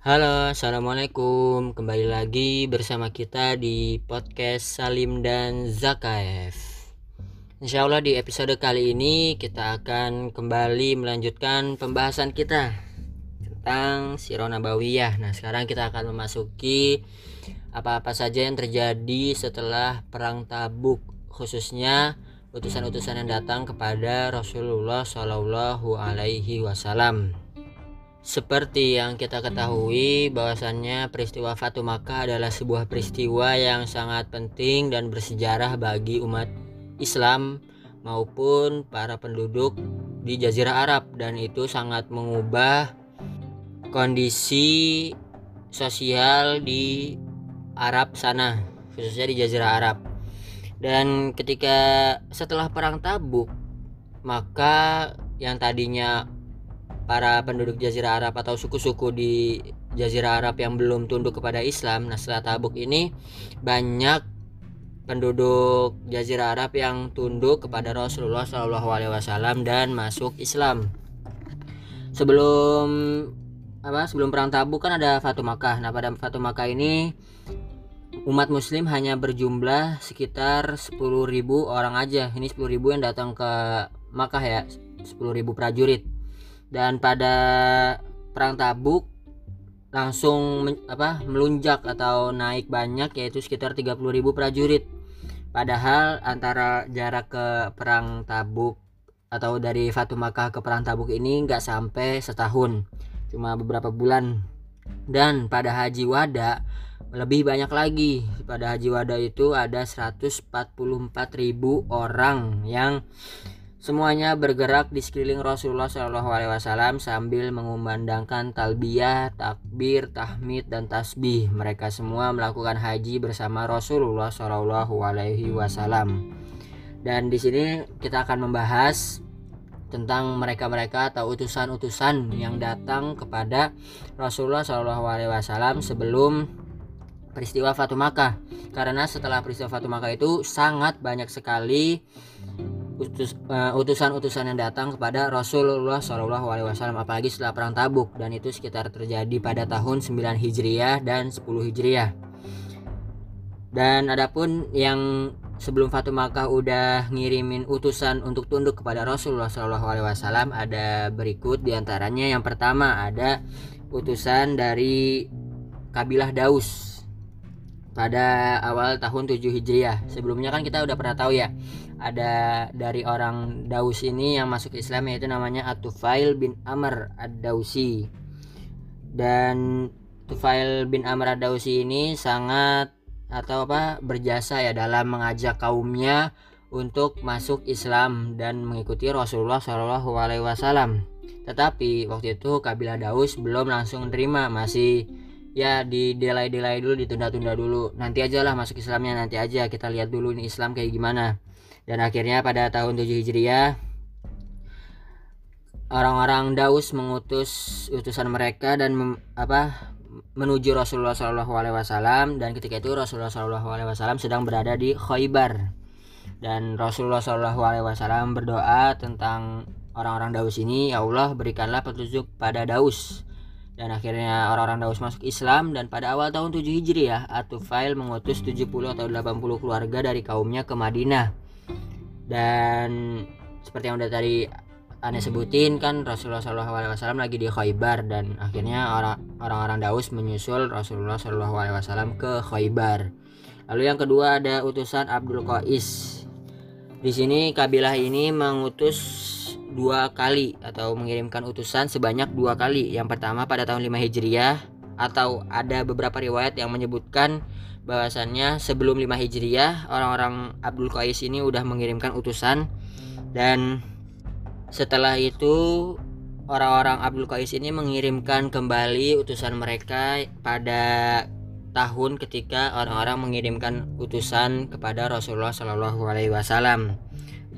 Halo, assalamualaikum. Kembali lagi bersama kita di podcast Salim dan Zakaev. Insya Allah di episode kali ini kita akan kembali melanjutkan pembahasan kita tentang Sirah Nabawiyah. Nah, sekarang kita akan memasuki apa-apa saja yang terjadi setelah perang Tabuk, khususnya utusan-utusan yang datang kepada Rasulullah Shallallahu Alaihi Wasallam. Seperti yang kita ketahui bahwasannya peristiwa Fatu Makkah adalah sebuah peristiwa yang sangat penting dan bersejarah bagi umat Islam maupun para penduduk di Jazirah Arab. Dan itu sangat mengubah kondisi sosial di Arab sana khususnya di Jazirah Arab. Dan ketika setelah perang Tabuk maka yang tadinya para penduduk Jazirah Arab atau suku-suku di Jazirah Arab yang belum tunduk kepada Islam. Nah, setelah Tabuk ini banyak penduduk Jazirah Arab yang tunduk kepada Rasulullah Shallallahu Alaihi Wasallam dan masuk Islam. Sebelum apa? Sebelum perang Tabuk kan ada Fatu Makkah. Nah, pada Fatu Makkah ini umat muslim hanya berjumlah sekitar 10.000 orang aja. Ini 10.000 yang datang ke Makkah ya. 10.000 prajurit dan pada perang Tabuk langsung men, apa melunjak atau naik banyak yaitu sekitar 30.000 prajurit. Padahal antara jarak ke perang Tabuk atau dari Fatu Makkah ke perang Tabuk ini nggak sampai setahun, cuma beberapa bulan. Dan pada Haji Wada lebih banyak lagi. Pada Haji Wada itu ada 144.000 orang yang Semuanya bergerak di sekeliling Rasulullah Shallallahu Alaihi Wasallam sambil mengumandangkan talbiyah, takbir, tahmid, dan tasbih. Mereka semua melakukan haji bersama Rasulullah Shallallahu Alaihi Wasallam. Dan di sini kita akan membahas tentang mereka-mereka atau utusan-utusan yang datang kepada Rasulullah Shallallahu Alaihi Wasallam sebelum peristiwa Fatu Makkah. Karena setelah peristiwa Fatu Makkah itu sangat banyak sekali uh, utusan-utusan yang datang kepada Rasulullah Shallallahu Alaihi Wasallam apalagi setelah perang Tabuk dan itu sekitar terjadi pada tahun 9 Hijriah dan 10 Hijriah. Dan adapun yang sebelum Fatu Makkah udah ngirimin utusan untuk tunduk kepada Rasulullah Shallallahu Alaihi Wasallam ada berikut di antaranya. Yang pertama ada utusan dari kabilah Daus pada awal tahun 7 Hijriah. Sebelumnya kan kita udah pernah tahu ya, ada dari orang Daus ini yang masuk Islam yaitu namanya Atufail bin Amr Ad-Dausi. Dan Tufail bin Amr Ad-Dausi ini sangat atau apa berjasa ya dalam mengajak kaumnya untuk masuk Islam dan mengikuti Rasulullah Shallallahu Alaihi Wasallam. Tetapi waktu itu kabilah Daus belum langsung terima, masih ya di delay delay dulu ditunda-tunda dulu. Nanti aja lah masuk Islamnya nanti aja kita lihat dulu ini Islam kayak gimana. Dan akhirnya pada tahun 7 Hijriah orang-orang Daus mengutus utusan mereka dan mem, apa menuju Rasulullah Shallallahu Alaihi Wasallam. Dan ketika itu Rasulullah Shallallahu Alaihi Wasallam sedang berada di Khaybar. Dan Rasulullah Shallallahu Alaihi Wasallam berdoa tentang orang-orang Daus ini ya Allah berikanlah petunjuk pada Daus dan akhirnya orang-orang Daus masuk Islam dan pada awal tahun 7 Hijriah Atufail mengutus 70 atau 80 keluarga dari kaumnya ke Madinah dan seperti yang udah tadi aneh sebutin kan Rasulullah SAW lagi di Khaybar dan akhirnya orang-orang Daus menyusul Rasulullah SAW ke Khaybar. Lalu yang kedua ada utusan Abdul Qais. Di sini kabilah ini mengutus dua kali atau mengirimkan utusan sebanyak dua kali. Yang pertama pada tahun 5 Hijriah atau ada beberapa riwayat yang menyebutkan bahwasannya sebelum 5 Hijriah orang-orang Abdul Qais ini udah mengirimkan utusan dan setelah itu orang-orang Abdul Qais ini mengirimkan kembali utusan mereka pada tahun ketika orang-orang mengirimkan utusan kepada Rasulullah Shallallahu Alaihi Wasallam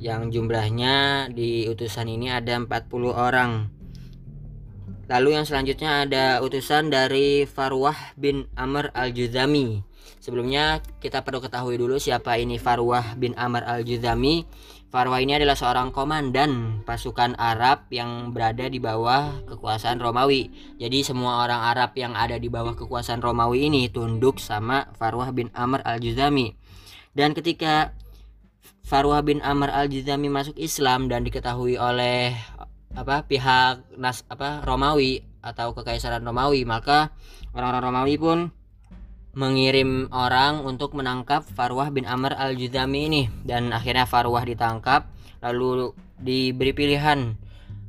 yang jumlahnya di utusan ini ada 40 orang. Lalu yang selanjutnya ada utusan dari Farwah bin Amr al-Juzami. Sebelumnya kita perlu ketahui dulu siapa ini Farwah bin Amr al-Juzami. Farwa ini adalah seorang komandan pasukan Arab yang berada di bawah kekuasaan Romawi. Jadi semua orang Arab yang ada di bawah kekuasaan Romawi ini tunduk sama Farwah bin Amr al-Juzami. Dan ketika Farwah bin Amr al-Juzami masuk Islam dan diketahui oleh apa pihak nas apa Romawi atau kekaisaran Romawi, maka orang-orang Romawi pun mengirim orang untuk menangkap Farwah bin Amr al-Juzami ini. Dan akhirnya Farwah ditangkap lalu diberi pilihan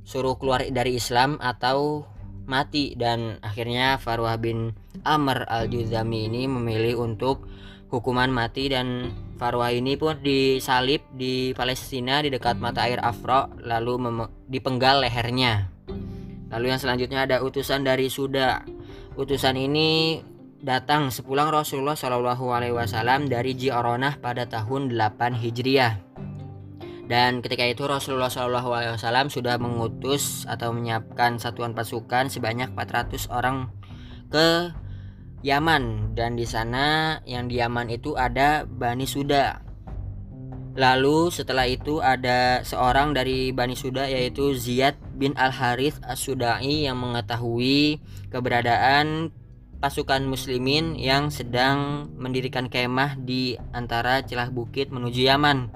suruh keluar dari Islam atau mati. Dan akhirnya Farwah bin Amr al-Juzami ini memilih untuk hukuman mati dan Farwah ini pun disalib di Palestina di dekat mata air Afro lalu dipenggal lehernya. Lalu yang selanjutnya ada utusan dari Suda. Utusan ini datang sepulang Rasulullah Shallallahu Alaihi Wasallam dari Ji'aronah pada tahun 8 Hijriah. Dan ketika itu Rasulullah Shallallahu Alaihi Wasallam sudah mengutus atau menyiapkan satuan pasukan sebanyak 400 orang ke Yaman dan di sana yang di Yaman itu ada Bani Suda. Lalu setelah itu ada seorang dari Bani Suda yaitu Ziyad bin Al Harith As-Sudai yang mengetahui keberadaan pasukan muslimin yang sedang mendirikan kemah di antara celah bukit menuju Yaman.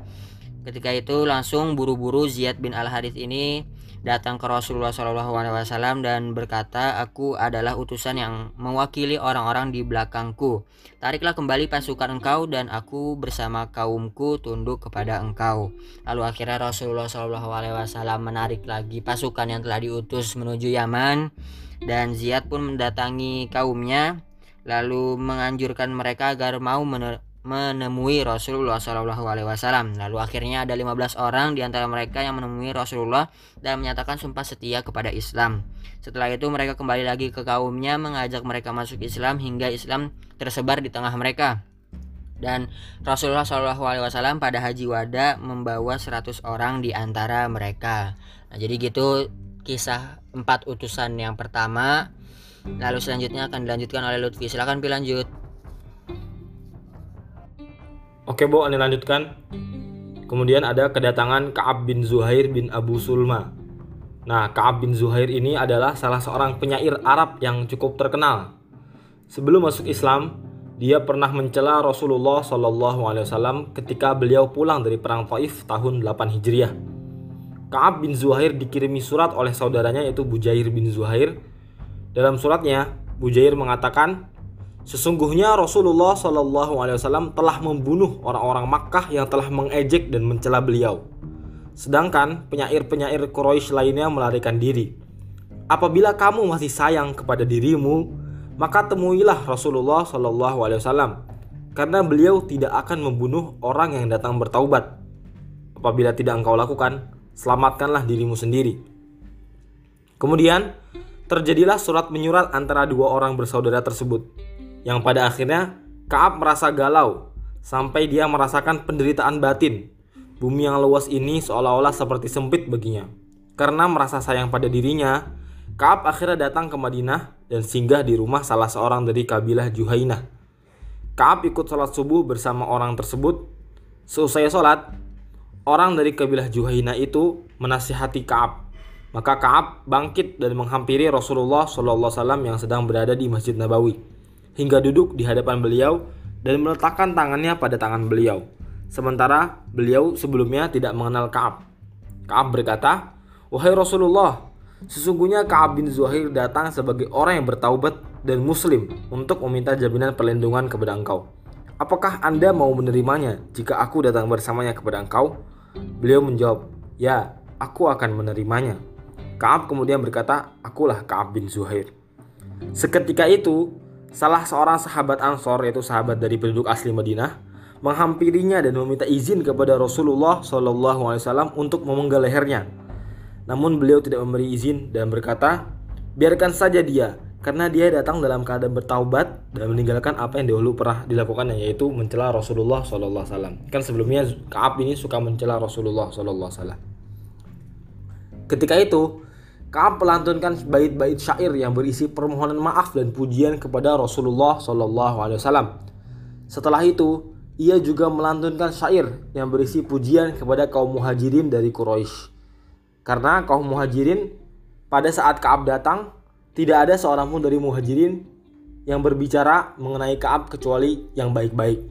Ketika itu langsung buru-buru Ziyad bin Al Harith ini datang ke Rasulullah SAW dan berkata, "Aku adalah utusan yang mewakili orang-orang di belakangku. Tariklah kembali pasukan engkau dan aku bersama kaumku tunduk kepada engkau." Lalu akhirnya Rasulullah SAW menarik lagi pasukan yang telah diutus menuju Yaman dan Ziyad pun mendatangi kaumnya lalu menganjurkan mereka agar mau menemui Rasulullah Shallallahu Alaihi Wasallam. Lalu akhirnya ada 15 orang di antara mereka yang menemui Rasulullah dan menyatakan sumpah setia kepada Islam. Setelah itu mereka kembali lagi ke kaumnya mengajak mereka masuk Islam hingga Islam tersebar di tengah mereka. Dan Rasulullah Shallallahu Alaihi Wasallam pada Haji Wada membawa 100 orang di antara mereka. Nah, jadi gitu kisah empat utusan yang pertama lalu selanjutnya akan dilanjutkan oleh Lutfi silahkan pilih lanjut oke bu ini lanjutkan kemudian ada kedatangan Kaab bin Zuhair bin Abu Sulma nah Kaab bin Zuhair ini adalah salah seorang penyair Arab yang cukup terkenal sebelum masuk Islam dia pernah mencela Rasulullah Wasallam ketika beliau pulang dari perang Taif tahun 8 Hijriah. Kaab bin Zuhair dikirimi surat oleh saudaranya yaitu Bujair bin Zuhair. Dalam suratnya, Bujair mengatakan, Sesungguhnya Rasulullah Shallallahu Alaihi Wasallam telah membunuh orang-orang Makkah yang telah mengejek dan mencela beliau. Sedangkan penyair-penyair Quraisy lainnya melarikan diri. Apabila kamu masih sayang kepada dirimu, maka temuilah Rasulullah Shallallahu Alaihi Wasallam, karena beliau tidak akan membunuh orang yang datang bertaubat. Apabila tidak engkau lakukan, selamatkanlah dirimu sendiri. Kemudian, terjadilah surat menyurat antara dua orang bersaudara tersebut, yang pada akhirnya Kaab merasa galau sampai dia merasakan penderitaan batin. Bumi yang luas ini seolah-olah seperti sempit baginya. Karena merasa sayang pada dirinya, Kaab akhirnya datang ke Madinah dan singgah di rumah salah seorang dari kabilah Juhainah. Kaab ikut sholat subuh bersama orang tersebut. Seusai sholat, orang dari kabilah Juhaina itu menasihati Kaab. Maka Kaab bangkit dan menghampiri Rasulullah SAW yang sedang berada di Masjid Nabawi hingga duduk di hadapan beliau dan meletakkan tangannya pada tangan beliau. Sementara beliau sebelumnya tidak mengenal Kaab. Kaab berkata, "Wahai Rasulullah, sesungguhnya Kaab bin Zuhair datang sebagai orang yang bertaubat dan muslim untuk meminta jaminan perlindungan kepada engkau. Apakah Anda mau menerimanya jika aku datang bersamanya kepada engkau?" Beliau menjawab, "Ya, aku akan menerimanya." Kaab kemudian berkata, "Akulah Kaab bin Zuhair." Seketika itu, salah seorang sahabat Ansor yaitu sahabat dari penduduk asli Madinah menghampirinya dan meminta izin kepada Rasulullah Shallallahu Alaihi Wasallam untuk memenggal lehernya. Namun beliau tidak memberi izin dan berkata, biarkan saja dia, karena dia datang dalam keadaan bertaubat dan meninggalkan apa yang dahulu pernah dilakukan yaitu mencela Rasulullah Shallallahu Alaihi Wasallam. Kan sebelumnya Kaab ini suka mencela Rasulullah Shallallahu Alaihi Wasallam. Ketika itu Kaab melantunkan bait-bait syair yang berisi permohonan maaf dan pujian kepada Rasulullah Shallallahu Alaihi Wasallam. Setelah itu ia juga melantunkan syair yang berisi pujian kepada kaum muhajirin dari Quraisy. Karena kaum muhajirin pada saat Kaab datang, tidak ada seorang pun dari muhajirin yang berbicara mengenai Kaab kecuali yang baik-baik.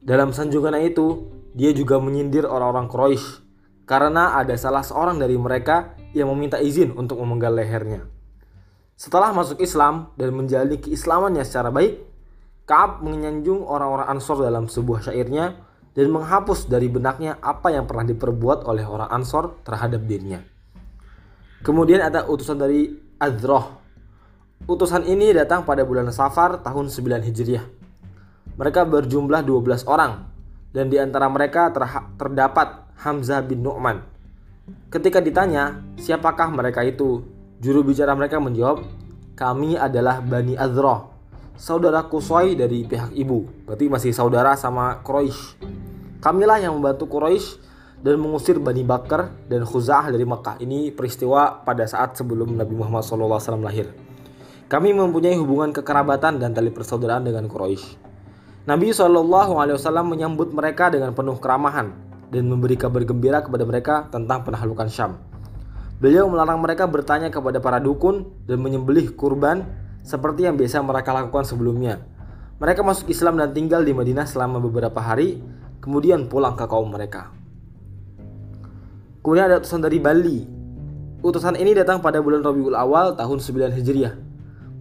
Dalam sanjungan itu, dia juga menyindir orang-orang Quraisy karena ada salah seorang dari mereka yang meminta izin untuk memenggal lehernya. Setelah masuk Islam dan menjalani keislamannya secara baik, Kaab menyanjung orang-orang Ansor dalam sebuah syairnya dan menghapus dari benaknya apa yang pernah diperbuat oleh orang Ansor terhadap dirinya. Kemudian ada utusan dari Azroh. Utusan ini datang pada bulan Safar tahun 9 Hijriah. Mereka berjumlah 12 orang dan di antara mereka terdapat Hamzah bin Nu'man. Ketika ditanya, siapakah mereka itu? Juru bicara mereka menjawab, kami adalah Bani Azroh, saudara Kusoi dari pihak ibu. Berarti masih saudara sama Quraisy. Kamilah yang membantu Quraisy dan mengusir Bani Bakar dan Khuza'ah dari Mekah. Ini peristiwa pada saat sebelum Nabi Muhammad SAW lahir. Kami mempunyai hubungan kekerabatan dan tali persaudaraan dengan Quraisy. Nabi SAW menyambut mereka dengan penuh keramahan dan memberi kabar gembira kepada mereka tentang penaklukan Syam. Beliau melarang mereka bertanya kepada para dukun dan menyembelih kurban seperti yang biasa mereka lakukan sebelumnya. Mereka masuk Islam dan tinggal di Madinah selama beberapa hari, kemudian pulang ke kaum mereka. Kemudian ada utusan dari Bali. Utusan ini datang pada bulan Rabiul Awal tahun 9 Hijriah.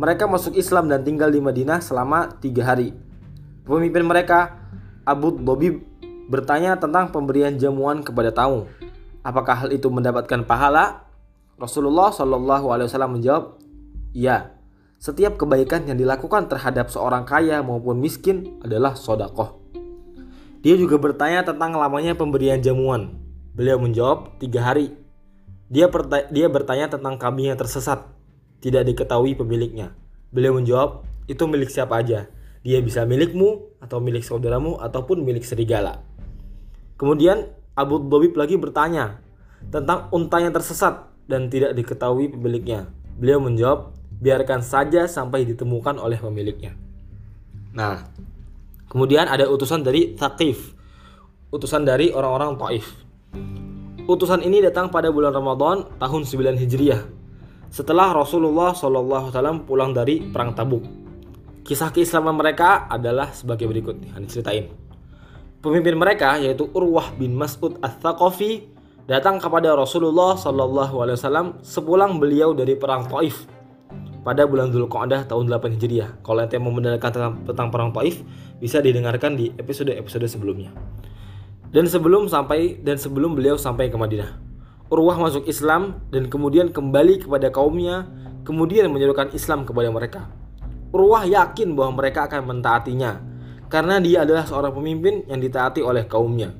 Mereka masuk Islam dan tinggal di Madinah selama tiga hari. Pemimpin mereka, Abu Dobib, bertanya tentang pemberian jamuan kepada tamu. Apakah hal itu mendapatkan pahala? Rasulullah Shallallahu Alaihi Wasallam menjawab, "Ya." Setiap kebaikan yang dilakukan terhadap seorang kaya maupun miskin adalah sodakoh. Dia juga bertanya tentang lamanya pemberian jamuan. Beliau menjawab tiga hari. Dia, dia bertanya tentang kambing yang tersesat. Tidak diketahui pemiliknya. Beliau menjawab, itu milik siapa aja. Dia bisa milikmu, atau milik saudaramu, ataupun milik serigala. Kemudian Abu Dhabib lagi bertanya tentang unta yang tersesat dan tidak diketahui pemiliknya. Beliau menjawab, biarkan saja sampai ditemukan oleh pemiliknya. Nah, kemudian ada utusan dari Thaqif, utusan dari orang-orang Taif. Utusan ini datang pada bulan Ramadan tahun 9 Hijriah. Setelah Rasulullah SAW pulang dari perang Tabuk. Kisah keislaman mereka adalah sebagai berikut nih, ceritain. Pemimpin mereka yaitu Urwah bin Mas'ud Ats-Tsaqafi datang kepada Rasulullah SAW sepulang beliau dari perang Taif pada bulan Dzulqa'dah tahun 8 Hijriah. Kalau ente mau mendengarkan tentang, tentang perang Taif, bisa didengarkan di episode-episode sebelumnya. Dan sebelum sampai dan sebelum beliau sampai ke Madinah, Urwah masuk Islam dan kemudian kembali kepada kaumnya, kemudian menyerukan Islam kepada mereka. Urwah yakin bahwa mereka akan mentaatinya karena dia adalah seorang pemimpin yang ditaati oleh kaumnya.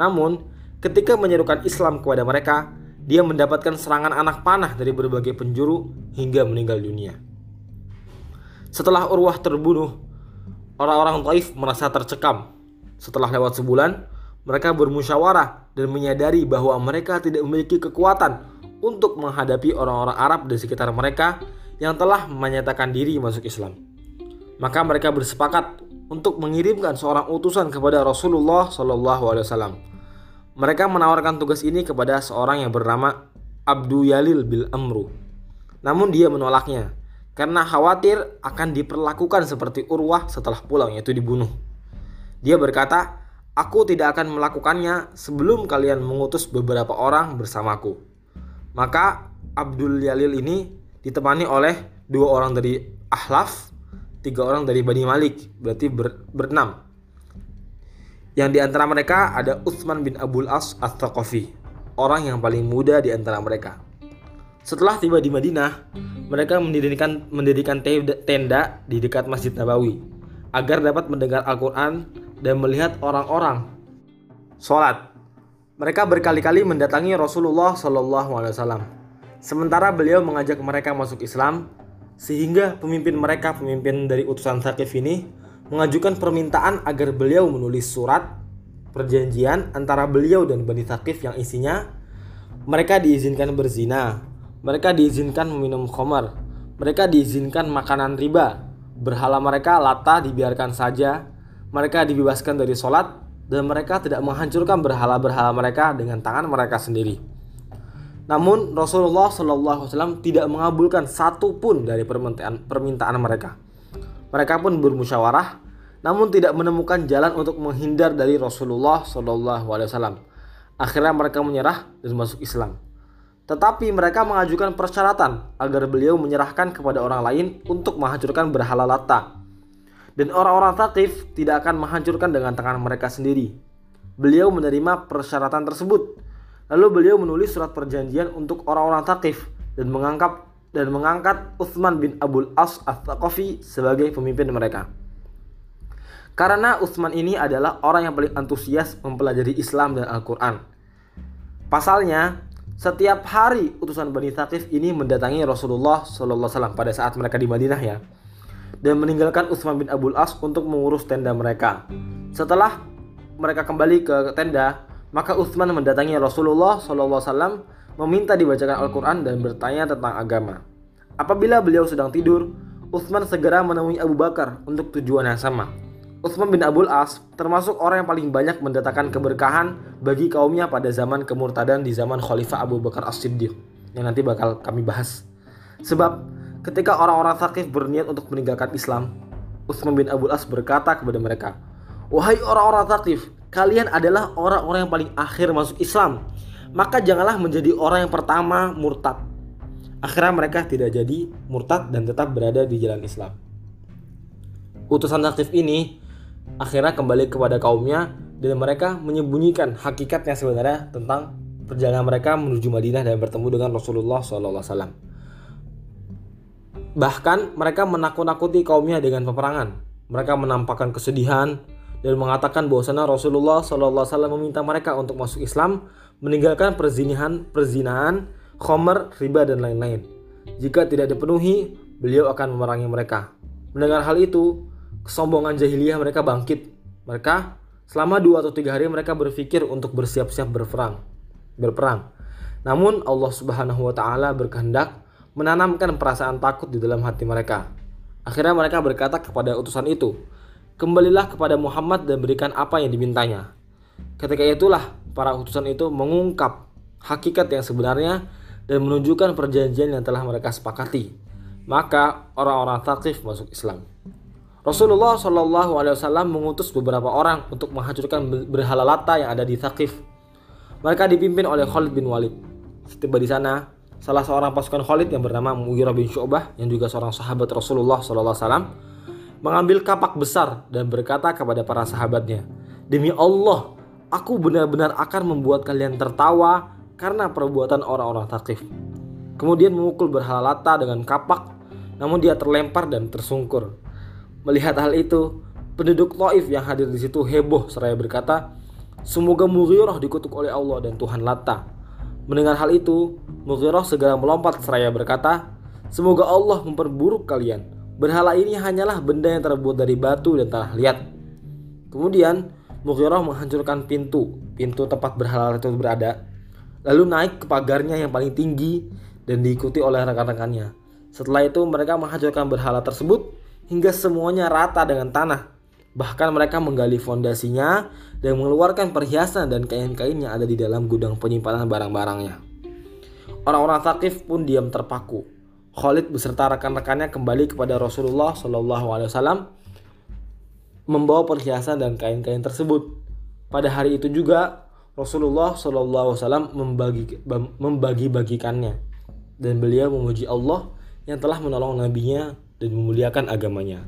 Namun, ketika menyerukan Islam kepada mereka, dia mendapatkan serangan anak panah dari berbagai penjuru hingga meninggal dunia. Setelah Urwah terbunuh, orang-orang Taif merasa tercekam. Setelah lewat sebulan, mereka bermusyawarah dan menyadari bahwa mereka tidak memiliki kekuatan untuk menghadapi orang-orang Arab di sekitar mereka yang telah menyatakan diri masuk Islam. Maka mereka bersepakat untuk mengirimkan seorang utusan kepada Rasulullah Shallallahu Alaihi Wasallam mereka menawarkan tugas ini kepada seorang yang bernama Abdu Yalil bil Amru. Namun dia menolaknya karena khawatir akan diperlakukan seperti Urwah setelah pulang yaitu dibunuh. Dia berkata, "Aku tidak akan melakukannya sebelum kalian mengutus beberapa orang bersamaku." Maka Abdul Yalil ini ditemani oleh dua orang dari Ahlaf, tiga orang dari Bani Malik, berarti ber, berenam. Yang di antara mereka ada Utsman bin Abdul As Ats-Tsaqafi, orang yang paling muda di antara mereka. Setelah tiba di Madinah, mereka mendirikan mendirikan tenda di dekat Masjid Nabawi agar dapat mendengar Al-Qur'an dan melihat orang-orang sholat. Mereka berkali-kali mendatangi Rasulullah Shallallahu Alaihi Wasallam. Sementara beliau mengajak mereka masuk Islam, sehingga pemimpin mereka, pemimpin dari utusan Thaqif ini, mengajukan permintaan agar beliau menulis surat perjanjian antara beliau dan Bani Thaqif yang isinya mereka diizinkan berzina, mereka diizinkan meminum khamar, mereka diizinkan makanan riba, berhala mereka lata dibiarkan saja, mereka dibebaskan dari sholat dan mereka tidak menghancurkan berhala-berhala mereka dengan tangan mereka sendiri. Namun Rasulullah SAW tidak mengabulkan satu pun dari permintaan, mereka. Mereka pun bermusyawarah, namun tidak menemukan jalan untuk menghindar dari Rasulullah SAW. Akhirnya mereka menyerah dan masuk Islam. Tetapi mereka mengajukan persyaratan agar beliau menyerahkan kepada orang lain untuk menghancurkan berhala Lata. Dan orang-orang Thaqif tidak akan menghancurkan dengan tangan mereka sendiri. Beliau menerima persyaratan tersebut. Lalu beliau menulis surat perjanjian untuk orang-orang Thaqif dan mengangkat dan mengangkat Utsman bin Abdul As Ats-Tsaqafi sebagai pemimpin mereka. Karena Utsman ini adalah orang yang paling antusias mempelajari Islam dan Al-Quran. Pasalnya, setiap hari utusan Bani Thaqif ini mendatangi Rasulullah SAW pada saat mereka di Madinah ya dan meninggalkan Utsman bin Abdul As untuk mengurus tenda mereka. Setelah mereka kembali ke tenda, maka Utsman mendatangi Rasulullah SAW meminta dibacakan Al-Quran dan bertanya tentang agama. Apabila beliau sedang tidur, Utsman segera menemui Abu Bakar untuk tujuan yang sama. Utsman bin Abdul As termasuk orang yang paling banyak mendatangkan keberkahan bagi kaumnya pada zaman kemurtadan di zaman Khalifah Abu Bakar As-Siddiq yang nanti bakal kami bahas. Sebab ketika orang-orang Thaqif berniat untuk meninggalkan Islam, Utsman bin Abdul As berkata kepada mereka, "Wahai orang-orang Thaqif, kalian adalah orang-orang yang paling akhir masuk Islam. Maka janganlah menjadi orang yang pertama murtad." Akhirnya mereka tidak jadi murtad dan tetap berada di jalan Islam. Utusan Thaqif ini akhirnya kembali kepada kaumnya dan mereka menyembunyikan hakikatnya sebenarnya tentang perjalanan mereka menuju Madinah dan bertemu dengan Rasulullah SAW. Bahkan mereka menakut-nakuti kaumnya dengan peperangan. Mereka menampakkan kesedihan dan mengatakan bahwasanya Rasulullah SAW meminta mereka untuk masuk Islam, meninggalkan perzinahan, perzinahan, khomer, riba dan lain-lain. Jika tidak dipenuhi, beliau akan memerangi mereka. Mendengar hal itu, kesombongan jahiliyah mereka bangkit. Mereka selama dua atau tiga hari mereka berpikir untuk bersiap-siap berperang. Berperang. Namun Allah Subhanahu wa taala berkehendak menanamkan perasaan takut di dalam hati mereka. Akhirnya mereka berkata kepada utusan itu, "Kembalilah kepada Muhammad dan berikan apa yang dimintanya." Ketika itulah para utusan itu mengungkap hakikat yang sebenarnya dan menunjukkan perjanjian yang telah mereka sepakati. Maka orang-orang Thaqif masuk Islam. Rasulullah Shallallahu Alaihi Wasallam mengutus beberapa orang untuk menghancurkan berhala Lata yang ada di Thaqif. Mereka dipimpin oleh Khalid bin Walid. Setiba di sana, salah seorang pasukan Khalid yang bernama Mughirah bin Syu'bah yang juga seorang sahabat Rasulullah Shallallahu Alaihi Wasallam mengambil kapak besar dan berkata kepada para sahabatnya, demi Allah, aku benar-benar akan membuat kalian tertawa karena perbuatan orang-orang Thaqif. Kemudian memukul berhala Lata dengan kapak, namun dia terlempar dan tersungkur. Melihat hal itu, penduduk Taif yang hadir di situ heboh seraya berkata, Semoga Mughirah dikutuk oleh Allah dan Tuhan Lata. Mendengar hal itu, Mughirah segera melompat seraya berkata, Semoga Allah memperburuk kalian. Berhala ini hanyalah benda yang terbuat dari batu dan tanah liat. Kemudian, Mughirah menghancurkan pintu, pintu tempat berhala itu berada, lalu naik ke pagarnya yang paling tinggi dan diikuti oleh rekan-rekannya. Setelah itu mereka menghancurkan berhala tersebut hingga semuanya rata dengan tanah. Bahkan mereka menggali fondasinya dan mengeluarkan perhiasan dan kain-kain yang ada di dalam gudang penyimpanan barang-barangnya. Orang-orang Thaqif pun diam terpaku. Khalid beserta rekan-rekannya kembali kepada Rasulullah Wasallam membawa perhiasan dan kain-kain tersebut. Pada hari itu juga Rasulullah Shallallahu Alaihi Wasallam membagi membagi-bagikannya dan beliau memuji Allah yang telah menolong nabinya dan memuliakan agamanya.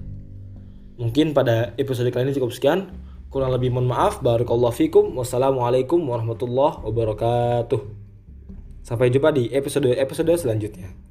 Mungkin pada episode kali ini cukup sekian. Kurang lebih mohon maaf. Barakallahu fikum. Wassalamualaikum warahmatullahi wabarakatuh. Sampai jumpa di episode-episode selanjutnya.